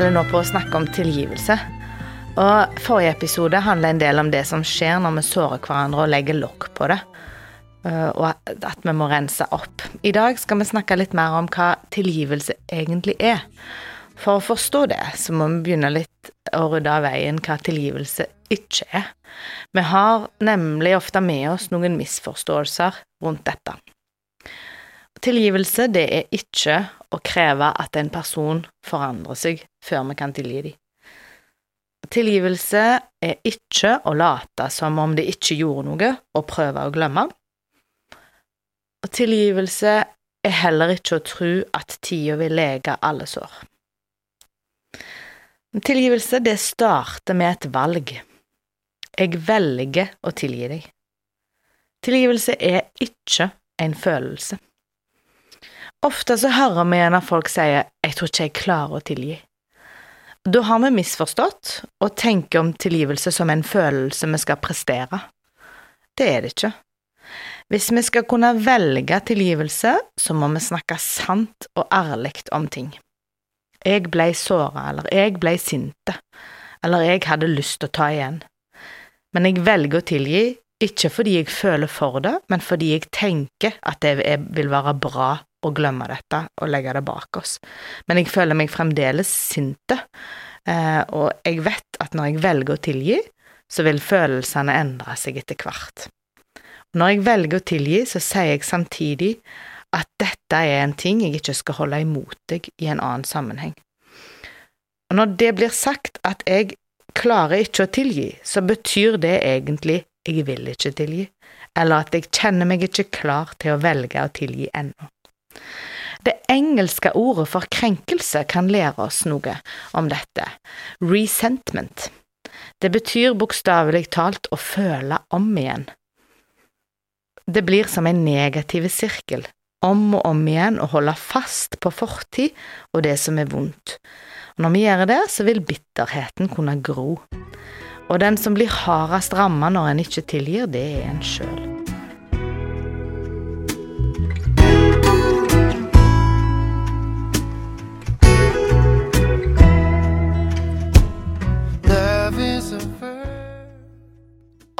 holder nå på å snakke om tilgivelse. Og Forrige episode handla en del om det som skjer når vi sårer hverandre og legger lokk på det. Uh, og at vi må rense opp. I dag skal vi snakke litt mer om hva tilgivelse egentlig er. For å forstå det, så må vi begynne litt å rydde av veien hva tilgivelse ikke er. Vi har nemlig ofte med oss noen misforståelser rundt dette. Tilgivelse, det er ikke å kreve at en person forandrer seg før vi kan tilgi dem. Tilgivelse er ikke å late som om det ikke gjorde noe, og prøve å glemme. Og tilgivelse er heller ikke å tro at tida vil lege alle sår. Tilgivelse, det starter med et valg. Jeg velger å tilgi deg. Tilgivelse er ikke en følelse. Ofte så hører vi igjen at folk sier 'jeg tror ikke jeg klarer å tilgi'. Da har vi misforstått og tenker om tilgivelse som en følelse vi skal prestere. Det er det ikke. Hvis vi skal kunne velge tilgivelse, så må vi snakke sant og ærlig om ting. Jeg blei såra, eller jeg blei sinte, eller jeg hadde lyst til å ta igjen. Men jeg velger å tilgi, ikke fordi jeg føler for det, men fordi jeg tenker at det vil være bra å glemme dette og legge det bak oss. Men jeg føler meg fremdeles sinte, eh, og jeg vet at når jeg velger å tilgi, så vil følelsene endre seg etter hvert. Når jeg velger å tilgi, så sier jeg samtidig at dette er en ting jeg ikke skal holde imot deg i en annen sammenheng. Og når det blir sagt at jeg klarer ikke å tilgi, så betyr det egentlig jeg vil ikke tilgi, eller at jeg kjenner meg ikke klar til å velge å tilgi ennå. Det engelske ordet for krenkelse kan lære oss noe om dette. Resentment. Det betyr bokstavelig talt å føle om igjen. Det blir som en negativ sirkel, om og om igjen å holde fast på fortid og det som er vondt. Og når vi gjør det, så vil bitterheten kunne gro. Og den som blir hardest ramma når en ikke tilgir, det er en sjøl.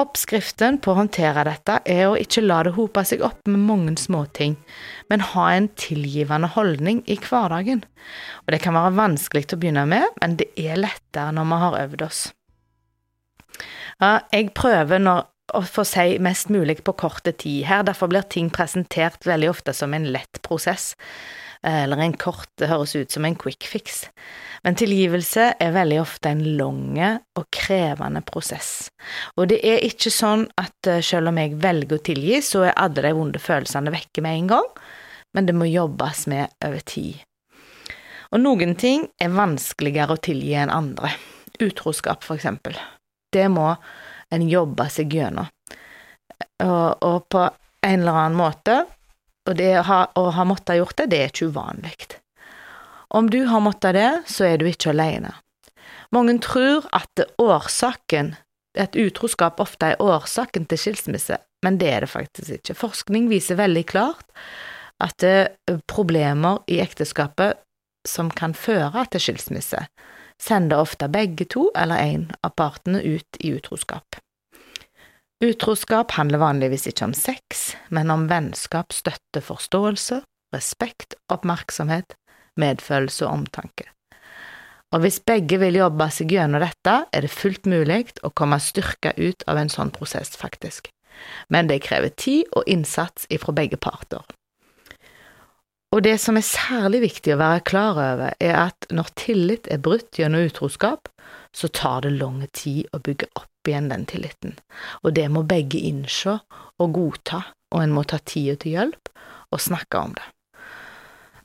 Oppskriften på å håndtere dette er å ikke la det hope seg opp med mange småting, men ha en tilgivende holdning i hverdagen. Og det kan være vanskelig til å begynne med, men det er lettere når vi har øvd oss. Ja, jeg prøver når, å få si mest mulig på korte tid her, derfor blir ting presentert veldig ofte som en lett prosess eller en kort, det høres ut som en quick fix. Men tilgivelse er veldig ofte en lang og krevende prosess. Og det er ikke sånn at eh, selv om jeg velger å tilgi, så er alle de vonde følelsene vekke med en gang, men det må jobbes med over tid. Og noen ting er vanskeligere å tilgi enn andre. Utroskap, for eksempel. Det må en jobbe seg gjennom. Og, og på en eller annen måte og det å ha, ha måttet gjort det, det er ikke uvanlig. Om du har måttet det, så er du ikke alene. Mange tror at årsaken, at utroskap ofte er årsaken til skilsmisse, men det er det faktisk ikke. Forskning viser veldig klart at det er problemer i ekteskapet som kan føre til skilsmisse, sender ofte begge to eller en av partene ut i utroskap. Utroskap handler vanligvis ikke om sex, men om vennskap, støtte, forståelse, respekt, oppmerksomhet, medfølelse og omtanke. Og hvis begge vil jobbe seg gjennom dette, er det fullt mulig å komme styrka ut av en sånn prosess, faktisk. Men det krever tid og innsats ifra begge parter. Og det som er særlig viktig å være klar over, er at når tillit er brutt gjennom utroskap, så tar det lang tid å bygge opp igjen den tilliten, og det må begge innse og godta, og en må ta tida til hjelp og snakke om det.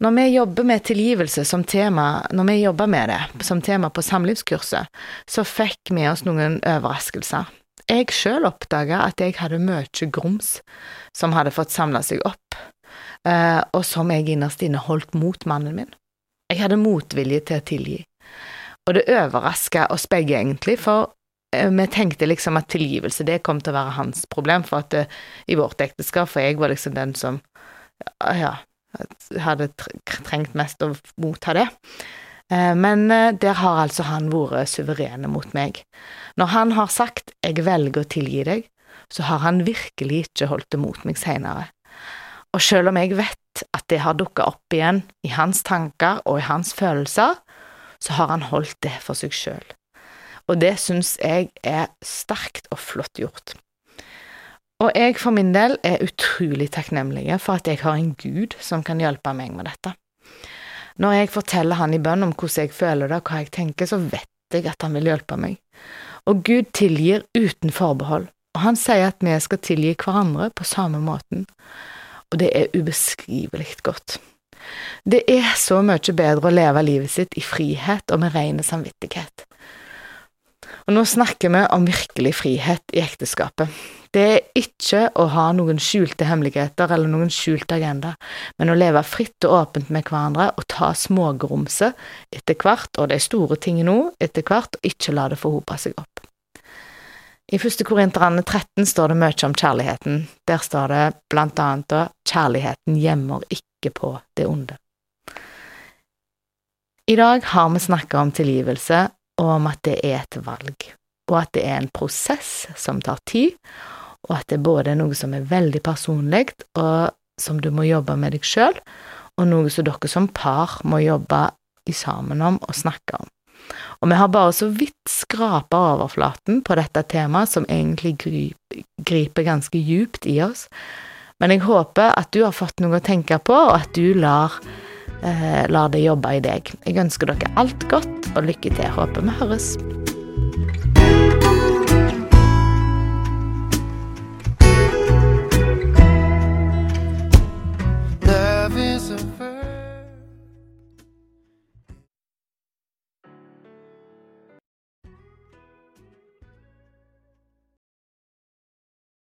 Når vi jobber med tilgivelse som tema, når vi jobber med det som tema på samlivskurset, så fikk vi oss noen overraskelser. Jeg sjøl oppdaga at jeg hadde mye grums som hadde fått samla seg opp, og som jeg innerst inne holdt mot mannen min. Jeg hadde motvilje til å tilgi. Og det overraska oss begge, egentlig, for Eh, vi tenkte liksom at tilgivelse, det kom til å være hans problem, for at det, eh, i vårt ekteskap, for jeg var liksom den som ja, hadde trengt mest å motta det. Eh, men eh, der har altså han vært suverene mot meg. Når han har sagt 'jeg velger å tilgi deg', så har han virkelig ikke holdt det mot meg seinere. Og selv om jeg vet at det har dukka opp igjen i hans tanker og i hans følelser, så har han holdt det for seg sjøl. Og det syns jeg er sterkt og flott gjort. Og jeg for min del er utrolig takknemlig for at jeg har en Gud som kan hjelpe meg med dette. Når jeg forteller han i bønn om hvordan jeg føler det og hva jeg tenker, så vet jeg at han vil hjelpe meg. Og Gud tilgir uten forbehold, og han sier at vi skal tilgi hverandre på samme måten. Og det er ubeskrivelig godt. Det er så mye bedre å leve livet sitt i frihet og med ren samvittighet. Og nå snakker vi om virkelig frihet i ekteskapet. Det er ikke å ha noen skjulte hemmeligheter eller noen skjult agenda, men å leve fritt og åpent med hverandre og ta smågrumset etter hvert, og de store tingene òg, etter hvert, og ikke la det forhope seg opp. I første Korinterne 13 står det mye om kjærligheten. Der står det blant annet at kjærligheten gjemmer ikke på det onde. I dag har vi snakket om tilgivelse og om at det er et valg, og at det er en prosess som tar tid, og at det både er noe som er veldig personlig, og som du må jobbe med deg sjøl, og noe som dere som par må jobbe sammen om og snakke om. Og vi har bare så vidt skrapa overflaten på dette temaet, som egentlig griper ganske djupt i oss. Men jeg håper at du har fått noe å tenke på, og at du lar, eh, lar det jobbe i deg. Jeg ønsker dere alt godt, og lykke til. Håper vi høres.